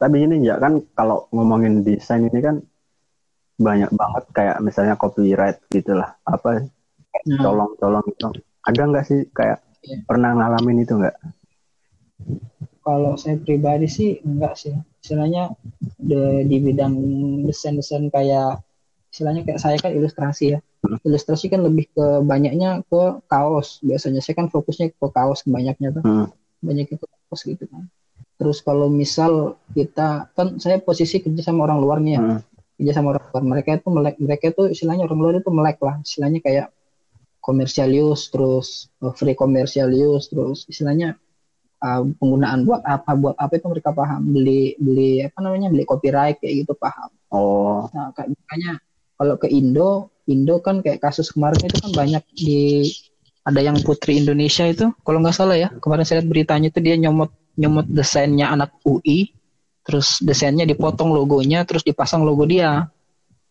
tapi ini ya kan kalau ngomongin desain ini kan banyak banget kayak misalnya copyright gitulah apa Nah, colong-colong gitu ada nggak sih kayak Iya. pernah ngalamin itu nggak? Kalau saya pribadi sih enggak sih. Istilahnya de- di bidang desain-desain kayak istilahnya kayak saya kan ilustrasi ya. Hmm. ilustrasi kan lebih ke banyaknya ke kaos. Biasanya saya kan fokusnya ke kaos banyaknya tuh. Hmm. banyaknya ke kaos gitu kan terus kalau misal kita kan saya posisi kerja sama orang luar nih ya. Hmm. kerja sama orang luar. Mereka itu melek mereka itu istilahnya orang luar itu melek lah. Istilahnya kayak commercial use terus uh, free commercial use terus istilahnya uh, penggunaan buat apa buat apa itu mereka paham. Beli beli apa namanya beli copyright kayak gitu paham. Oh. Nah kayak makanya kalau ke Indo Indo kan kayak kasus kemarin itu kan banyak di ada yang Putri Indonesia itu kalau nggak salah ya. Kemarin saya lihat beritanya itu dia nyomot nyomot desainnya anak UI terus desainnya dipotong logonya terus dipasang logo dia.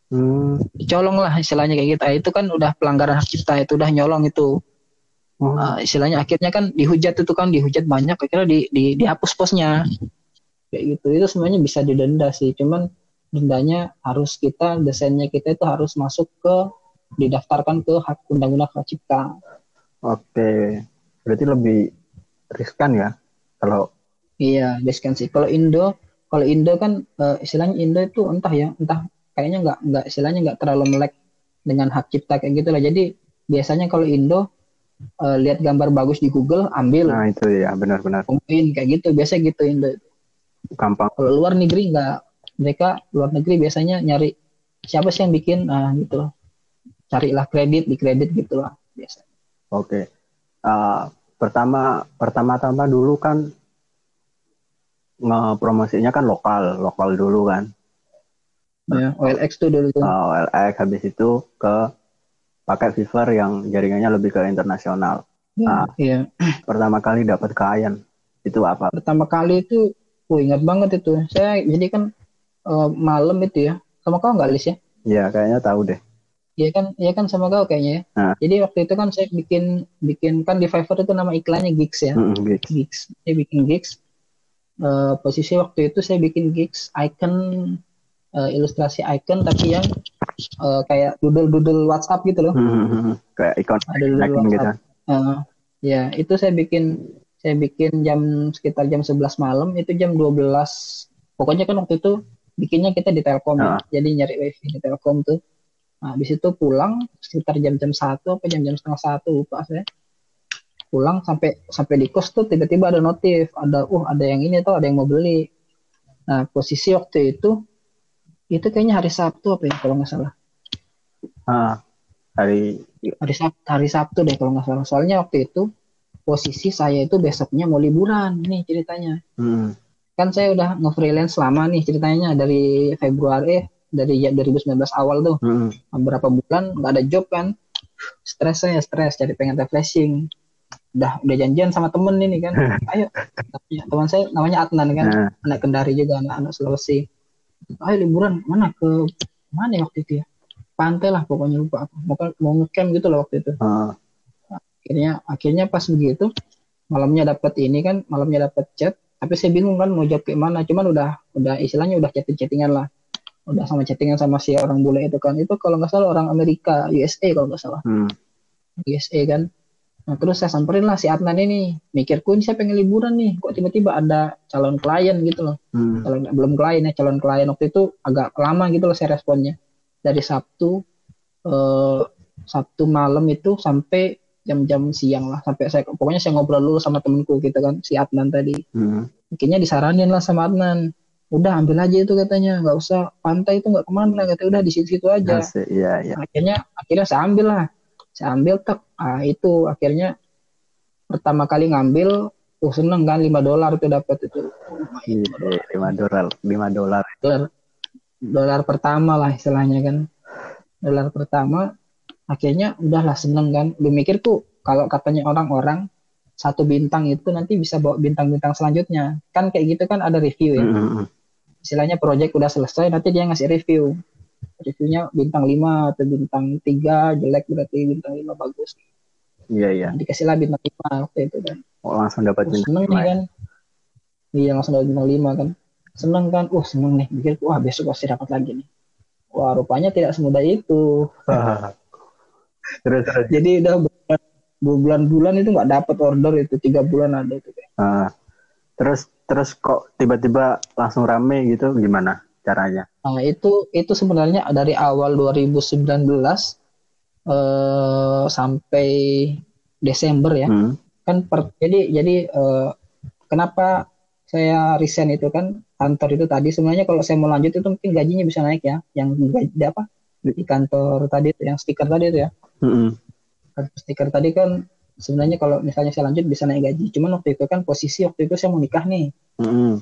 Hmm. colong lah istilahnya kayak gitu. Ah, itu kan udah pelanggaran hak cipta itu udah nyolong itu. Oh, Ah, istilahnya akhirnya kan dihujat itu kan dihujat banyak akhirnya di, di dihapus posnya. Kayak gitu. Itu semuanya bisa didenda sih. Cuman dendanya harus kita desainnya kita itu harus masuk ke didaftarkan ke hak undang-undang hak cipta. Oke. Berarti lebih riskan ya kalau iya riskan sih. Kalau Indo kalau Indo kan eh, istilahnya Indo itu entah ya entah kayaknya nggak nggak istilahnya nggak terlalu melek dengan hak cipta kayak gitu lah. Jadi biasanya kalau Indo eh, lihat gambar bagus di Google ambil. Nah itu ya benar-benar Pemain kayak gitu biasa gitu Indo. Gampang. Kalau luar negeri nggak mereka luar negeri biasanya nyari siapa sih yang bikin nah gitu loh. Carilah kredit di kredit gitu lah biasa oke. Ah, pertama pertama-tama dulu kan ngepromosinya kan lokal lokal dulu kan ya OLX tuh dulu tuh Ah, OLX habis itu ke pakai Fiverr yang jaringannya lebih ke internasional ya, ah. iya pertama kali dapat klien itu apa pertama kali itu oh ingat banget itu saya jadi kan eh, malam itu ya sama kau nggak Lis ya ya kayaknya tahu deh Iya kan, iya kan sama kau kayaknya ya. Nah. Jadi waktu itu kan saya bikin bikin kan di Fiverr itu nama iklannya gigs ya. Mm-mm, gitu. gigs saya bikin gigs Eh, posisi waktu itu saya bikin gigs icon eh, ilustrasi icon tapi yang eh, kayak doodle doodle WhatsApp gitu loh. Mm-mm, kayak ikon ada doodle icon gitu. Eh, ya itu saya bikin saya bikin jam sekitar jam 11 malam itu jam 12 pokoknya kan waktu itu bikinnya kita di Telkom ya. Ah. jadi nyari wifi di Telkom tuh. Nah habis itu pulang sekitar jam-jam satu apa jam-jam setengah satu lupa saya pulang sampai sampai di kos tuh tiba-tiba ada notif ada uh ada yang ini tuh ada yang mau beli. Nah posisi waktu itu itu kayaknya hari Sabtu apa ya kalau nggak salah. Ah, hari hari Sabtu hari Sabtu deh kalau nggak salah. Soalnya waktu itu posisi saya itu besoknya mau liburan nih ceritanya. Mm, kan saya udah nge-freelance lama nih ceritanya dari Februari eh dari ya 2019 awal tuh. Mm, beberapa bulan nggak ada job kan. Stres saya stres jadi pengen refreshing udah udah janjian sama temen ini kan. Ayo teman saya namanya Adnan kan nah, anak Kendari juga anak-anak Sulawesi. Ayo liburan mana ke mana ya waktu itu ya? Pantai lah pokoknya lupa aku. Mau mau ngecamp gitu loh waktu itu. Ah, akhirnya akhirnya pas begitu malamnya dapat ini kan malamnya dapat chat. Tapi saya bingung kan mau jawab kayak mana. Cuman udah udah istilahnya udah chatting chattingan lah. Udah sama chattingan sama si orang bule itu kan. Itu kalau nggak salah orang Amerika USA kalau nggak salah. Mm, USA kan nah terus saya samperin lah si Adnan ini. Mikirku ini saya pengen liburan nih. Kok tiba-tiba ada calon klien gitu loh. Mm, calon belum klien ya calon klien. Waktu itu agak lama gitu loh saya responnya. Dari Sabtu eh, Sabtu malam itu sampai jam-jam siang lah. Sampai saya pokoknya saya ngobrol dulu sama temenku gitu kan si Adnan tadi. Mm, akhirnya disaranin lah sama Adnan. Udah ambil aja itu katanya. Nggak usah pantai itu nggak ke mana katanya. Udah di situ-situ aja. Iya iya. Akhirnya akhirnya saya ambil lah saya ambil tek. Ah itu akhirnya pertama kali ngambil uh seneng kan 5 dolar itu dapat itu. Iya, lima dolar lima dolar. Dolar dolar pertama lah istilahnya kan. Dolar pertama akhirnya udahlah seneng kan. Lu mikir tuh kalau katanya orang-orang satu bintang itu nanti bisa bawa bintang-bintang selanjutnya. Kan kayak gitu kan ada review ya. Mm, mm, mm. istilahnya project udah selesai nanti dia ngasih review reviewnya bintang 5 atau bintang 3 jelek berarti bintang 5 bagus. Iya iya. Dikasih lah bintang 5 waktu itu kan. Oh, langsung dapat Terus bintang seneng lima nih ya? kan iya langsung dapat bintang 5 kan. Seneng kan? Uh seneng nih. Mikir wah besok pasti dapat lagi nih. Wah rupanya tidak semudah itu. Terus terus. Jadi udah bulan-bulan itu nggak dapat order itu. Tiga bulan ada itu kayak Ah. terus terus kok tiba-tiba langsung rame gitu? Gimana caranya Nah, itu itu sebenarnya dari awal 2019 eh, sampai Desember ya. Hmm. Kan per- jadi jadi eh, kenapa saya resign itu kan kantor itu tadi sebenarnya kalau saya mau lanjut itu mungkin gajinya bisa naik ya. Yang gaji apa di kantor tadi itu yang stiker tadi itu ya. Kantor stiker tadi kan sebenarnya kalau misalnya saya lanjut bisa naik gaji. Cuman waktu itu kan posisi waktu itu saya mau nikah nih. Mm-mm.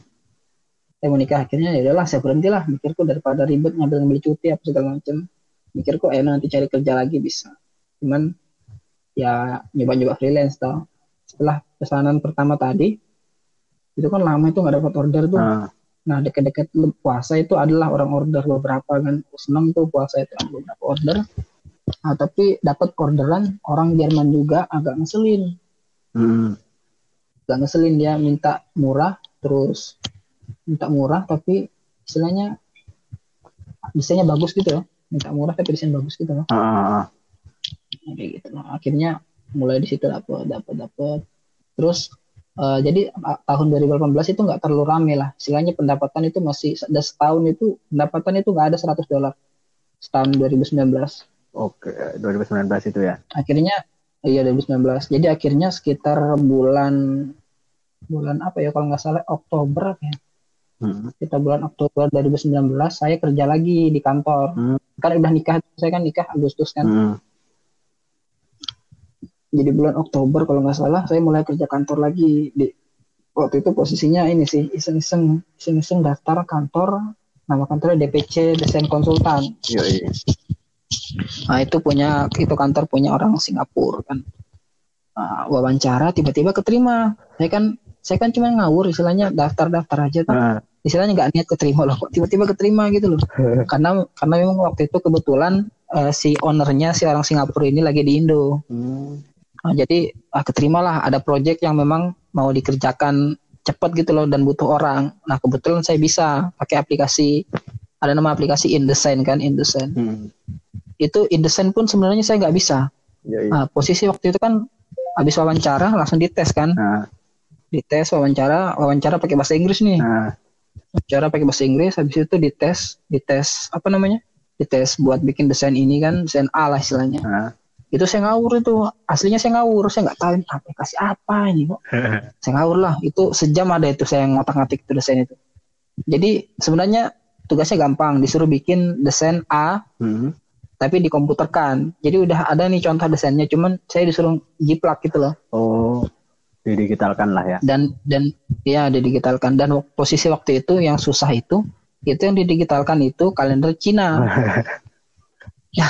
Saya mau nikah akhirnya ya udahlah saya berhenti lah mikirku daripada ribet ngambil ngambil cuti apa segala macam. Mikirku eh nanti cari kerja lagi bisa. Cuman ya nyoba-nyoba freelance tau setelah pesanan pertama tadi itu kan lama itu nggak dapat order tuh. Ah. nah deket-deket puasa itu adalah orang order beberapa kan. Seneng tuh puasa itu beberapa order. Nah, tapi dapat orderan orang Jerman juga agak ngeselin. Mm-mm. gak ngeselin dia minta murah terus minta murah tapi istilahnya desainnya bagus gitu loh. Minta murah tapi desain bagus gitu loh. Nah, kayak gitu loh. Akhirnya mulai di situ dapat dapat dapat terus eh, jadi tahun 2018 itu nggak terlalu rame lah. Istilahnya pendapatan itu masih ada setahun itu pendapatan itu nggak ada 100 dolar. Setahun 2019 Oke, 2019 itu ya. akhirnya iya 2019 jadi akhirnya sekitar bulan bulan apa ya kalau nggak salah Oktober ya Mm. kita bulan Oktober 2019 saya kerja lagi di kantor Hmm. kan udah nikah saya kan nikah Agustus kan Mm. jadi bulan Oktober kalau nggak salah saya mulai kerja kantor lagi di waktu itu posisinya ini sih iseng-iseng iseng-iseng daftar kantor nama kantornya DPC desain konsultan Yoi. nah itu punya itu kantor punya orang Singapura kan Nah, wawancara tiba-tiba keterima saya kan saya kan cuma ngawur istilahnya daftar-daftar aja tuh Ah. istilahnya nggak niat keterima loh kok tiba-tiba keterima gitu loh. Karena karena memang waktu itu kebetulan eh, si ownernya si orang Singapura ini lagi di Indo. Hmm. Nah, jadi ah, keterimalah. Ada project yang memang mau dikerjakan cepat gitu loh dan butuh orang. Nah kebetulan saya bisa pakai aplikasi ada nama aplikasi InDesign kan InDesign. Hmm. itu InDesign pun sebenarnya saya nggak bisa. Yoi. nah, posisi waktu itu kan habis wawancara langsung dites kan. Nah, dites wawancara wawancara pakai bahasa Inggris nih. Nah, cara pakai bahasa Inggris habis itu dites dites apa namanya? Dites buat bikin desain ini kan desain A lah istilahnya. Nah. itu saya ngawur itu aslinya saya ngawur saya nggak tahu ini aplikasi apa ini kok. Saya ngawur lah itu sejam ada itu saya ngotak-ngatik itu desain itu. Jadi sebenarnya tugasnya gampang disuruh bikin desain A Hmm. tapi dikomputerkan. Jadi udah ada nih contoh desainnya cuman saya disuruh jiplak gitu loh. Oh, didigitalkan lah ya. dan dan ya didigitalkan. Dan posisi waktu itu yang susah itu itu yang didigitalkan itu kalender Cina. Ya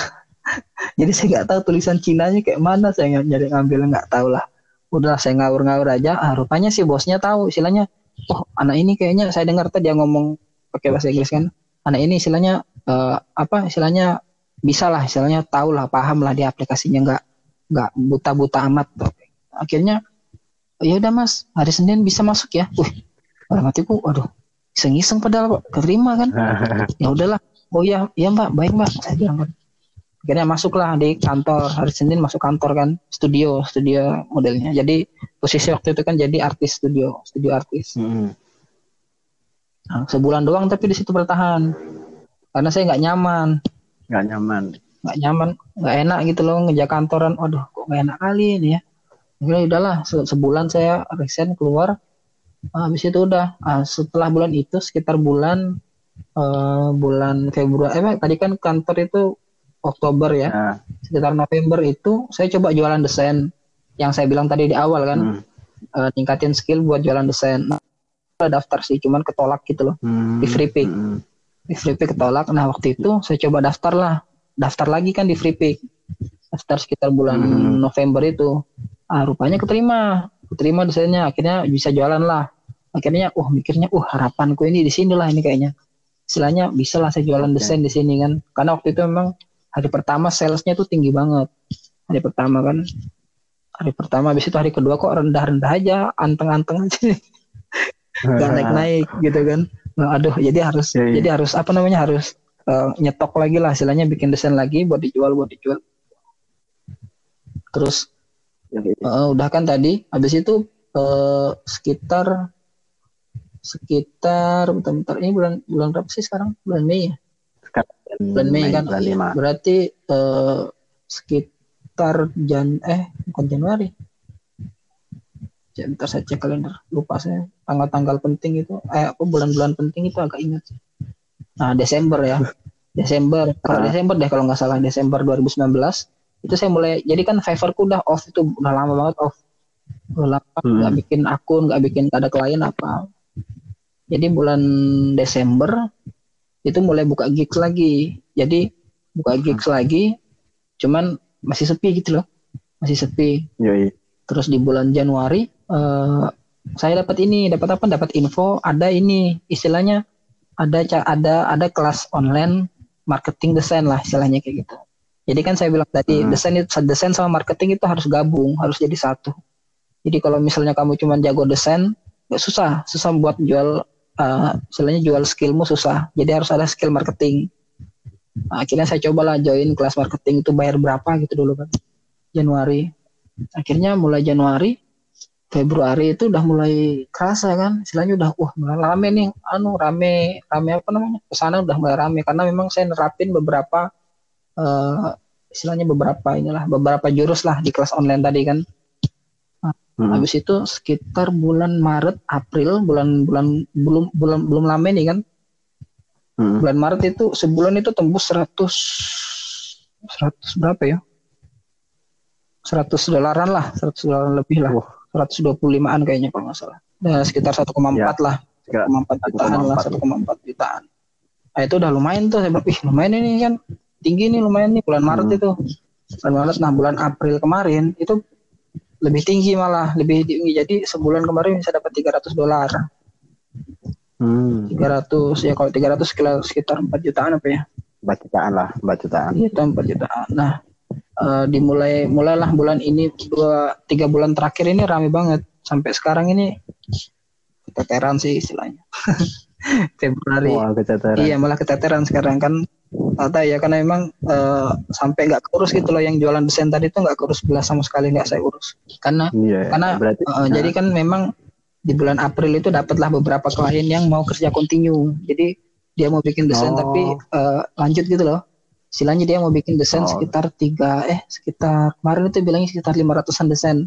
jadi saya nggak tahu tulisan Cinanya kayak mana saya nyari ngambil nggak tahu lah. Udah saya ngawur-ngawur aja. Ah, rupanya si bosnya tahu istilahnya oh anak ini kayaknya saya dengar tadi dia ngomong pakai bahasa Inggris kan anak ini istilahnya eh, apa istilahnya bisa lah istilahnya tahu lah paham lah di aplikasinya nggak nggak buta-buta amat. Akhirnya ya udah mas. Hari Senin bisa masuk ya. Wih dalam hatiku aduh iseng-iseng padahal kok keterima kan. Ya udahlah. Oh iya iya mbak. Baik mbak. Saya bilang kan akhirnya masuklah di kantor. Hari Senin masuk kantor kan. Studio studio modelnya. Jadi posisi waktu itu kan jadi artis studio studio artis. Hmm. Nah, sebulan doang tapi di situ bertahan. Karena saya nggak nyaman. Nggak nyaman. nggak nyaman nggak enak gitu loh ngejaga kantoran. Aduh kok nggak enak kali ini ya akhirnya udahlah se- sebulan saya resign keluar Ah, habis itu udah Ah, setelah bulan itu sekitar bulan eh, bulan Februari eh tadi kan kantor itu Oktober ya Nah, sekitar November itu saya coba jualan desain yang saya bilang tadi di awal kan hmm. eh, tingkatin skill buat jualan desain nah, daftar sih cuman ketolak gitu loh Hmm. Di free pick. Hmm. di Freepik ketolak. Nah waktu itu saya coba daftar lah, daftar lagi kan di Freepik, daftar sekitar bulan Hmm. November itu. Ah rupanya keterima, keterima desainnya, akhirnya bisa jualan lah. Akhirnya, uh mikirnya, uh harapanku ini di sini lah ini kayaknya. Istilahnya bisa lah saya jualan desain di sini kan, karena waktu itu memang hari pertama salesnya tuh tinggi banget. Hari pertama kan, hari pertama, habis itu hari kedua kok rendah-rendah aja, anteng-anteng aja, gak naik-naik gitu kan. Nah, aduh, jadi harus Iya, iya. jadi harus apa namanya harus eh, nyetok lagi lah, istilahnya bikin desain lagi buat dijual buat dijual. Terus Eh, udah kan tadi, habis itu eh, sekitar sekitar bentar-bentar ini bulan bulan berapa sih sekarang? Bulan Mei ya? sekarang Bulan Mei, kan? bulan. Berarti eh, sekitar Jan eh bukan Januari. Ya, bentar saya cek kalender. Lupa saya tanggal-tanggal penting itu eh apa bulan-bulan penting itu agak ingat. Nah, Desember ya. Desember. Kalau Ah. Desember deh kalau nggak salah Desember 2019 itu saya mulai jadi kan Fiverrku udah off itu udah lama banget off. Udah lama Hmm. nggak bikin akun, nggak bikin ada klien apa. Jadi bulan Desember itu mulai buka gigs lagi. Jadi buka gigs lagi, cuman masih sepi gitu loh, masih sepi. Yoi. Terus di bulan Januari eh, saya dapat ini, dapat apa? Dapat info ada ini istilahnya ada ada ada kelas online marketing desain lah istilahnya kayak gitu. Jadi kan saya bilang tadi Hmm. desain itu desain sama marketing itu harus gabung, harus jadi satu. Jadi kalau misalnya kamu cuma jago desain, nggak susah, susah buat jual eh, istilahnya jual skillmu susah. Jadi harus ada skill marketing. Nah, akhirnya saya cobalah join kelas marketing itu bayar berapa gitu dulu kan. Januari. Akhirnya mulai Januari, Februari itu udah mulai kerasa kan, istilahnya udah wah mulai rame nih, anu rame, rame apa namanya? Ke sana udah mulai rame karena memang saya nerapin beberapa eh istilahnya beberapa inilah beberapa jurus lah di kelas online tadi kan. Hmm. Habis itu sekitar bulan Maret, April, bulan-bulan belum bulan belum lama nih kan. Hmm. Bulan Maret itu sebulan itu tembus 100 100 berapa ya? 100 dolaran lah, 100 dolaran lebih lah. Wah. 125-an kayaknya kalau nggak salah. Nah, sekitar 1,4 Ya. lah, Sekitar 1,4 jutaan lah, 1,4 jutaan. Nah, itu udah lumayan tuh saya ih lumayan ini kan tinggi nih lumayan nih bulan Maret Hmm. itu. Bulan Maret, nah bulan April kemarin itu lebih tinggi malah, lebih tinggi. Jadi sebulan kemarin bisa dapat 300 dolar. Hmm. 300 ya kalau 300 sekitar, sekitar 4 jutaan apa ya? Bacutaan lah, bacutaan. Iya, itu 4 jutaan. Nah, eh, dimulai mulailah bulan ini dua tiga bulan terakhir ini rame banget sampai sekarang ini keteteran sih istilahnya. Februari. Wah, keteteran. Iya malah keteteran sekarang kan Tata ya karena memang eh, sampai nggak kurus gitu loh yang jualan desain tadi tuh nggak kurus belas sama sekali nggak saya urus karena Iya, karena berarti eh, nah, jadi kan memang di bulan April itu dapatlah beberapa klien yang mau kerja kontinu jadi dia mau bikin desain Oh. tapi eh, lanjut gitu loh istilahnya dia mau bikin desain Oh. sekitar tiga eh sekitar kemarin itu bilangnya sekitar 500an desain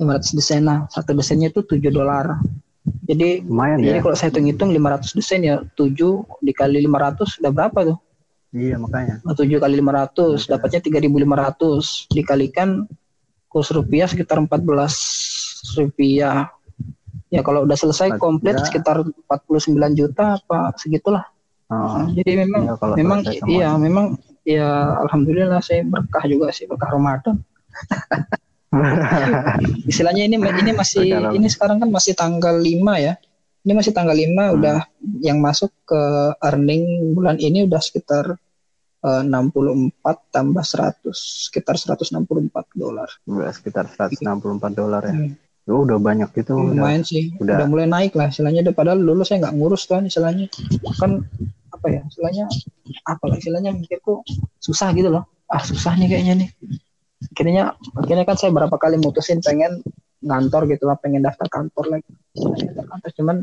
500 desain nah satu desainnya itu 7 dolar jadi lumayan jadi ya. kalau saya hitung-hitung 500 desain ya 7 dikali 500 udah berapa tuh Iya, makanya. 7 kali 500 Iya. dapatnya 3500 dikalikan kurs rupiah sekitar 14 rupiah ya kalau udah selesai komplit juta. sekitar 49 juta apa segitulah Oh, jadi memang kalau memang iya memang ya alhamdulillah saya berkah juga sih berkah Ramadan istilahnya ini ini masih ini sekarang kan masih tanggal 5 ya ini masih tanggal 5 Hmm. udah yang masuk ke earning bulan ini udah sekitar eh, 64 tambah 100 sekitar 164 dolar Udah sekitar 164 dolar ya. Hmm. Oh, udah banyak gitu. udah. lumayan sih udah. udah, mulai naik lah istilahnya Udah- padahal dulu saya nggak ngurus kan istilahnya kan apa ya istilahnya apa lah istilahnya mikirku susah gitu loh ah susah nih kayaknya nih akhirnya akhirnya kan saya berapa kali mutusin pengen ngantor gitu lah pengen daftar kantor lagi. Daftar kantor cuman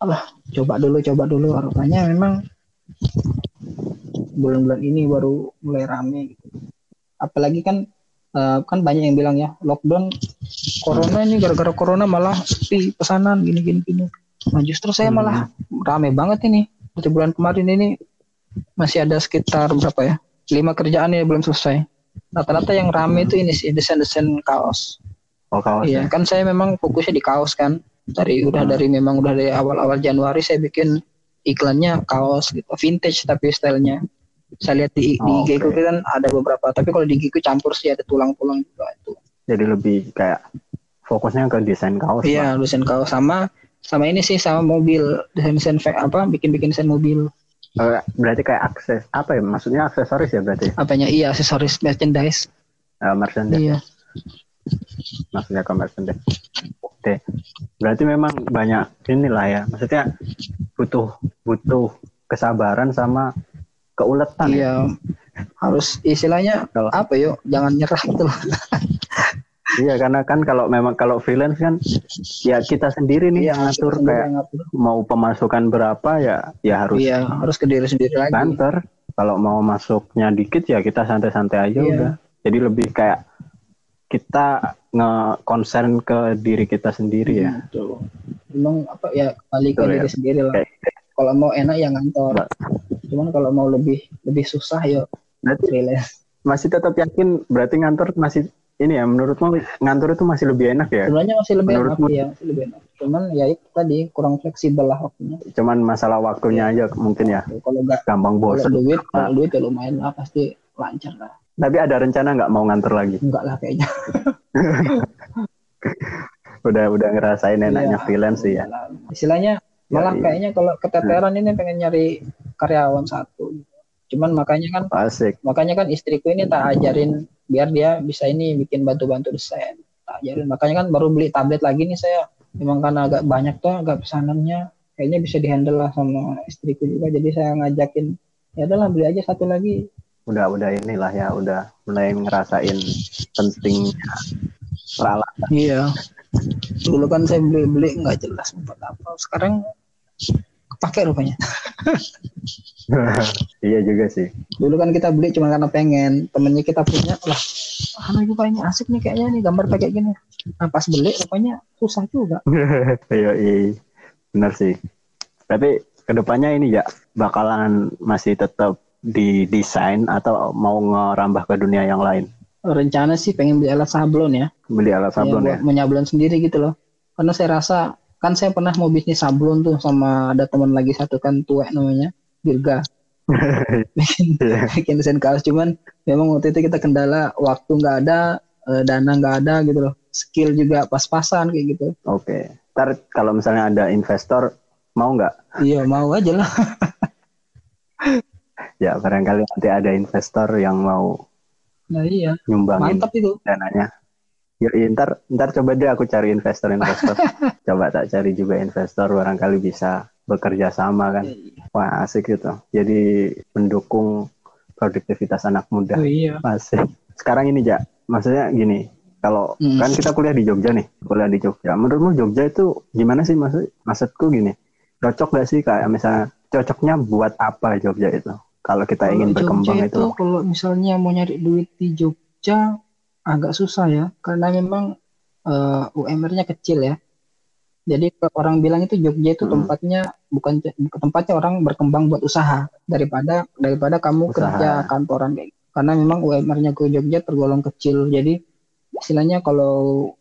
Allah coba dulu coba dulu. Rupanya memang bulan-bulan ini baru mulai rame gitu. apalagi kan eh, kan banyak yang bilang ya lockdown corona ini gara-gara corona malah sepi pesanan gini gini. Gini nah justru saya Hmm. malah rame banget ini. Seperti bulan kemarin ini masih ada sekitar berapa ya? Lima kerjaan yang belum selesai rata-rata yang rame itu ini sih desain-desain kaos Oh, kaos iya ya. kan saya memang fokusnya di kaos kan dari udah Hmm. dari memang udah dari awal-awal Januari saya bikin iklannya kaos gitu vintage tapi stylenya saya lihat di, di Oh, IG ku oke. kan ada beberapa tapi kalau di IG campur sih ada tulang-tulang juga itu Jadi lebih kayak fokusnya ke desain kaos. Iya, desain kaos sama sama ini sih sama mobil desain desain fa- apa bikin bikin desain mobil berarti kayak akses apa ya? Maksudnya aksesoris ya berarti? apanya? Iya aksesoris merchandise. Eh, merchandise. iya. Maksudnya conversion day oke. Berarti memang banyak inilah ya. Maksudnya butuh butuh kesabaran sama keuletan ya? Iya. Harus istilahnya Kalau- apa yuk jangan nyerah gitu loh iya karena kan kalau memang kalau freelance kan ya kita sendiri nih yang ngatur sendiri kayak ngatur. mau pemasukan berapa ya ya harus iya harus ke diri sendiri lagi banter kalau mau masuknya dikit ya kita santai-santai aja Iya. udah jadi lebih kayak kita nge-concern ke diri kita sendiri ya Betul. Emang apa ya kembali ke Betul, diri ya. sendiri lah. Kalau mau enak ya ngantor. Cuman kalau mau lebih lebih susah berarti freelance. masih tetap yakin berarti ngantor masih ini ya menurutmu ngantor itu masih lebih enak ya Sebenarnya masih lebih enak Menurutmu? ya, masih lebih enak. Cuman ya itu tadi kurang fleksibel lah waktunya. cuman masalah waktunya aja mungkin ya Kalau nggak gampang kalau bosan duit, Nah. kalau duit ya lumayan lah pasti lancar lah. tapi ada rencana nggak mau ngantor lagi Enggak lah kayaknya. udah udah ngerasain enaknya Iya. freelance sih ya lah. Istilahnya malah iya. kayaknya kalau keteteran ini pengen nyari karyawan satu. Cuman makanya kan asik makanya kan istriku ini tak ajarin biar dia bisa ini bikin bantu-bantu desain. Ajarin makanya kan baru beli tablet lagi nih saya. Memang karena agak banyak tuh agak pesanannya kayaknya bisa dihandle lah sama istriku juga. Jadi saya ngajakin ya udahlah beli aja satu lagi. Udah udah inilah ya udah mulai ngerasain pentingnya peralatan. Iya. Dulu kan saya beli beli nggak jelas buat apa. Sekarang kepake rupanya. Iya juga sih. Dulu kan kita beli cuma karena pengen. Temennya kita punya lah ah lagi kayaknya asik nih kayaknya nih gambar pakai gini. Nah pas beli rupanya susah juga. Iya iya benar sih. Tapi ke depannya ini ya bakalan masih tetap di desain atau mau ngerambah ke dunia yang lain? Rencana sih pengen beli alat sablon ya, beli alat sablon ya? ya, menyablon sendiri gitu loh. Karena saya rasa kan saya pernah mau bisnis sablon tuh sama ada teman lagi satu kan tua namanya Dirga. Bikin Iya. bikin desain kaos. Cuman memang waktu itu kita kendala waktu nggak ada eh, dana nggak ada gitu loh. Skill juga pas-pasan kayak gitu. Oke. Ntar kalau misalnya ada investor mau nggak? Iya mau aja lah. Ya barangkali nanti ada investor yang mau nah iya. nyumbangin mantap itu. dananya ya iya, ntar ntar coba deh aku cari investor investor. Coba tak cari juga investor barangkali bisa bekerja sama kan. Wah asik gitu. Jadi mendukung produktivitas anak muda. Oh iya. Asik. Sekarang ini ja maksudnya gini kalau Hmm. kan kita kuliah di Jogja nih kuliah di Jogja. Menurutmu Jogja itu gimana sih maksud maksudku gini? Cocok gak sih kayak misalnya cocoknya buat apa Jogja itu? Kalau kita ingin Kalau berkembang Jogja itu. loh. kalau misalnya mau nyari duit di Jogja agak susah ya karena memang eh, UMR-nya kecil ya. Jadi orang bilang itu Jogja itu Hmm. tempatnya bukan tempatnya orang berkembang buat usaha daripada daripada kamu Usaha. kerja kantoran kayak gitu. Karena memang UMR-nya ke Jogja tergolong kecil. Jadi istilahnya kalau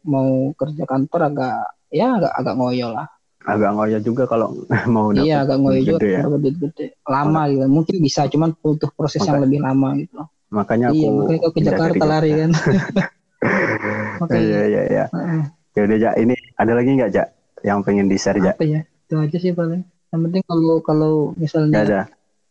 mau kerja kantor agak ya agak agak ngoyo lah. agak ngoyo juga kalau mau iya agak ngoyo juga gede ya. dapat duit gede. Lama gitu. Mungkin bisa cuman butuh proses yang Maka- lebih lama gitu loh. Makanya aku iya, makanya kau ke Jakarta lari kan. Makanya, iya iya iya ya udah ja ini ada lagi nggak ja yang pengen di share ja apa ya? Itu aja sih paling. Yang penting kalau kalau misalnya ada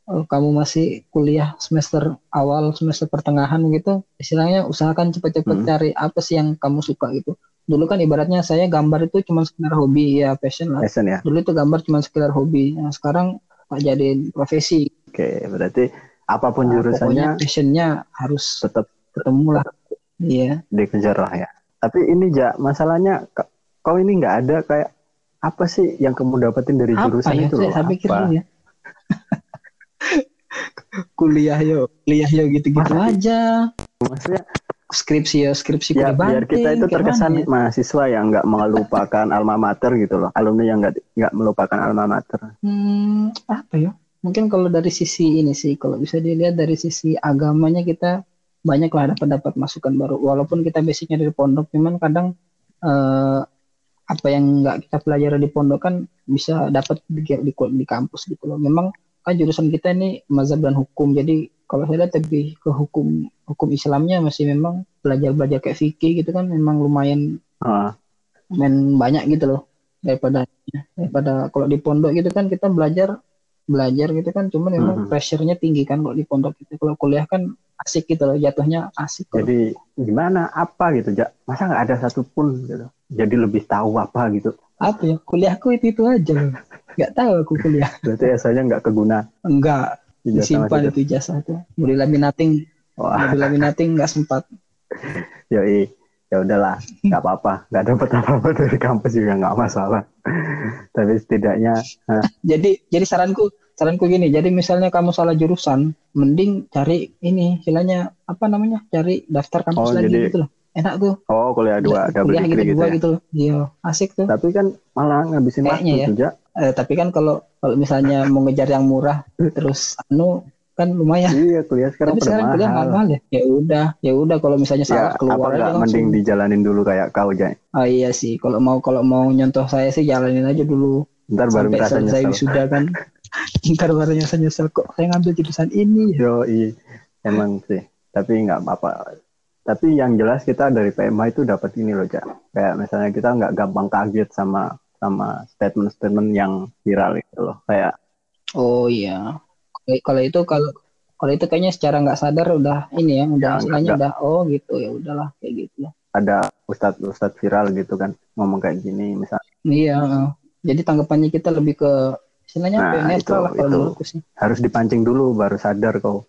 oh, kamu masih kuliah semester awal, semester pertengahan gitu, istilahnya usahakan cepat-cepat Hmm. cari apa sih yang kamu suka gitu. Dulu kan ibaratnya saya gambar itu cuma sekedar hobi ya passion lah. passion ya Dulu itu gambar cuma sekedar hobi. Nah, sekarang jadiin profesi. oke berarti apa pun Nah, jurusannya pokoknya passionnya harus tetap ketemu lah. Iya. dikejar lah ya tapi ini ja masalahnya kau ini nggak ada kayak apa sih yang kamu dapetin dari Apa jurusan ya? itu loh saya pikir ya. kuliah yo, kuliah yo gitu-gitu aja. maksudnya Skripsi yo, skripsi ya biar kita itu terkesan ya? mahasiswa yang nggak melupakan alma mater gitu loh alumni yang nggak nggak melupakan alma mater Hmm, apa ya? Mungkin kalau dari sisi ini sih, kalau bisa dilihat dari sisi agamanya kita banyak lah dapat dapat masukan baru. Walaupun kita basicnya dari pondok, cuman kadang eh, apa yang nggak kita pelajari di pondok kan bisa dapat di, di, di kampus gitu loh. Memang kan jurusan kita ini mazhab dan hukum, jadi kalau saya lihat lebih ke hukum hukum Islamnya masih memang belajar belajar kayak fikih gitu kan memang lumayan Ah, main banyak gitu loh daripada daripada kalau di pondok gitu kan kita belajar belajar gitu kan cuman memang Mhm. pressure-nya tinggi kan kalau di pondok itu kalau kuliah kan asik gitu loh jatuhnya asik kok. Jadi gimana apa gitu, Ja? Masa nggak ada satupun gitu. Jadi lebih tahu apa gitu. apa ya kuliahku itu itu aja nggak tahu aku kuliah Berarti esanya nggak keguna. enggak disimpan itu tuh mau di laminating di laminating nggak sempat yoi. Ya udahlah, nggak apa-apa. Nggak dapat apa-apa dari kampus juga nggak masalah. Tapi setidaknya, nah, jadi jadi saranku saranku gini jadi misalnya kamu salah jurusan mending cari ini istilahnya apa namanya cari daftar kampus Oh, lagi jadi gitu loh enak tuh oh kuliah dua, double kuliah gitu gitu dua ya. gitu loh iya asik tuh Tapi kan malah ngabisin waktu ya. Ja. Eh, tapi kan kalau kalau misalnya mau ngejar yang murah terus anu kan lumayan Iya, kuliah sekarang tapi sekarang kuliah mahal. mahal ya ya udah ya udah kalau misalnya Ya, salah apa keluar aja nggak langsung mending dijalanin dulu kayak kau, Ja? ah iya sih kalau mau kalau mau nyontoh saya sih jalanin aja dulu Ntar baru sampai merasa selesai nyesel. wisuda kan ntar baru nyesel nyesel kok saya ngambil jurusan ini ya Yoi, emang sih. Tapi nggak apa-apa. Tapi yang jelas kita dari PMA itu dapat ini loh, Cak. Kayak misalnya kita nggak gampang kaget sama sama statement-statement yang viral itu loh. Kayak oh iya Kalau- itu kalau kalau itu kayaknya secara nggak sadar udah ini ya udah Ya, istilahnya udah. oh gitu ya udahlah kayak gitu ada ustadz-ustadz viral gitu kan ngomong kayak gini, misalnya iya jadi tanggapannya kita lebih ke istilahnya ya, Nah, netral itu- lah kalau itu. sih. Harus dipancing dulu baru sadar kau.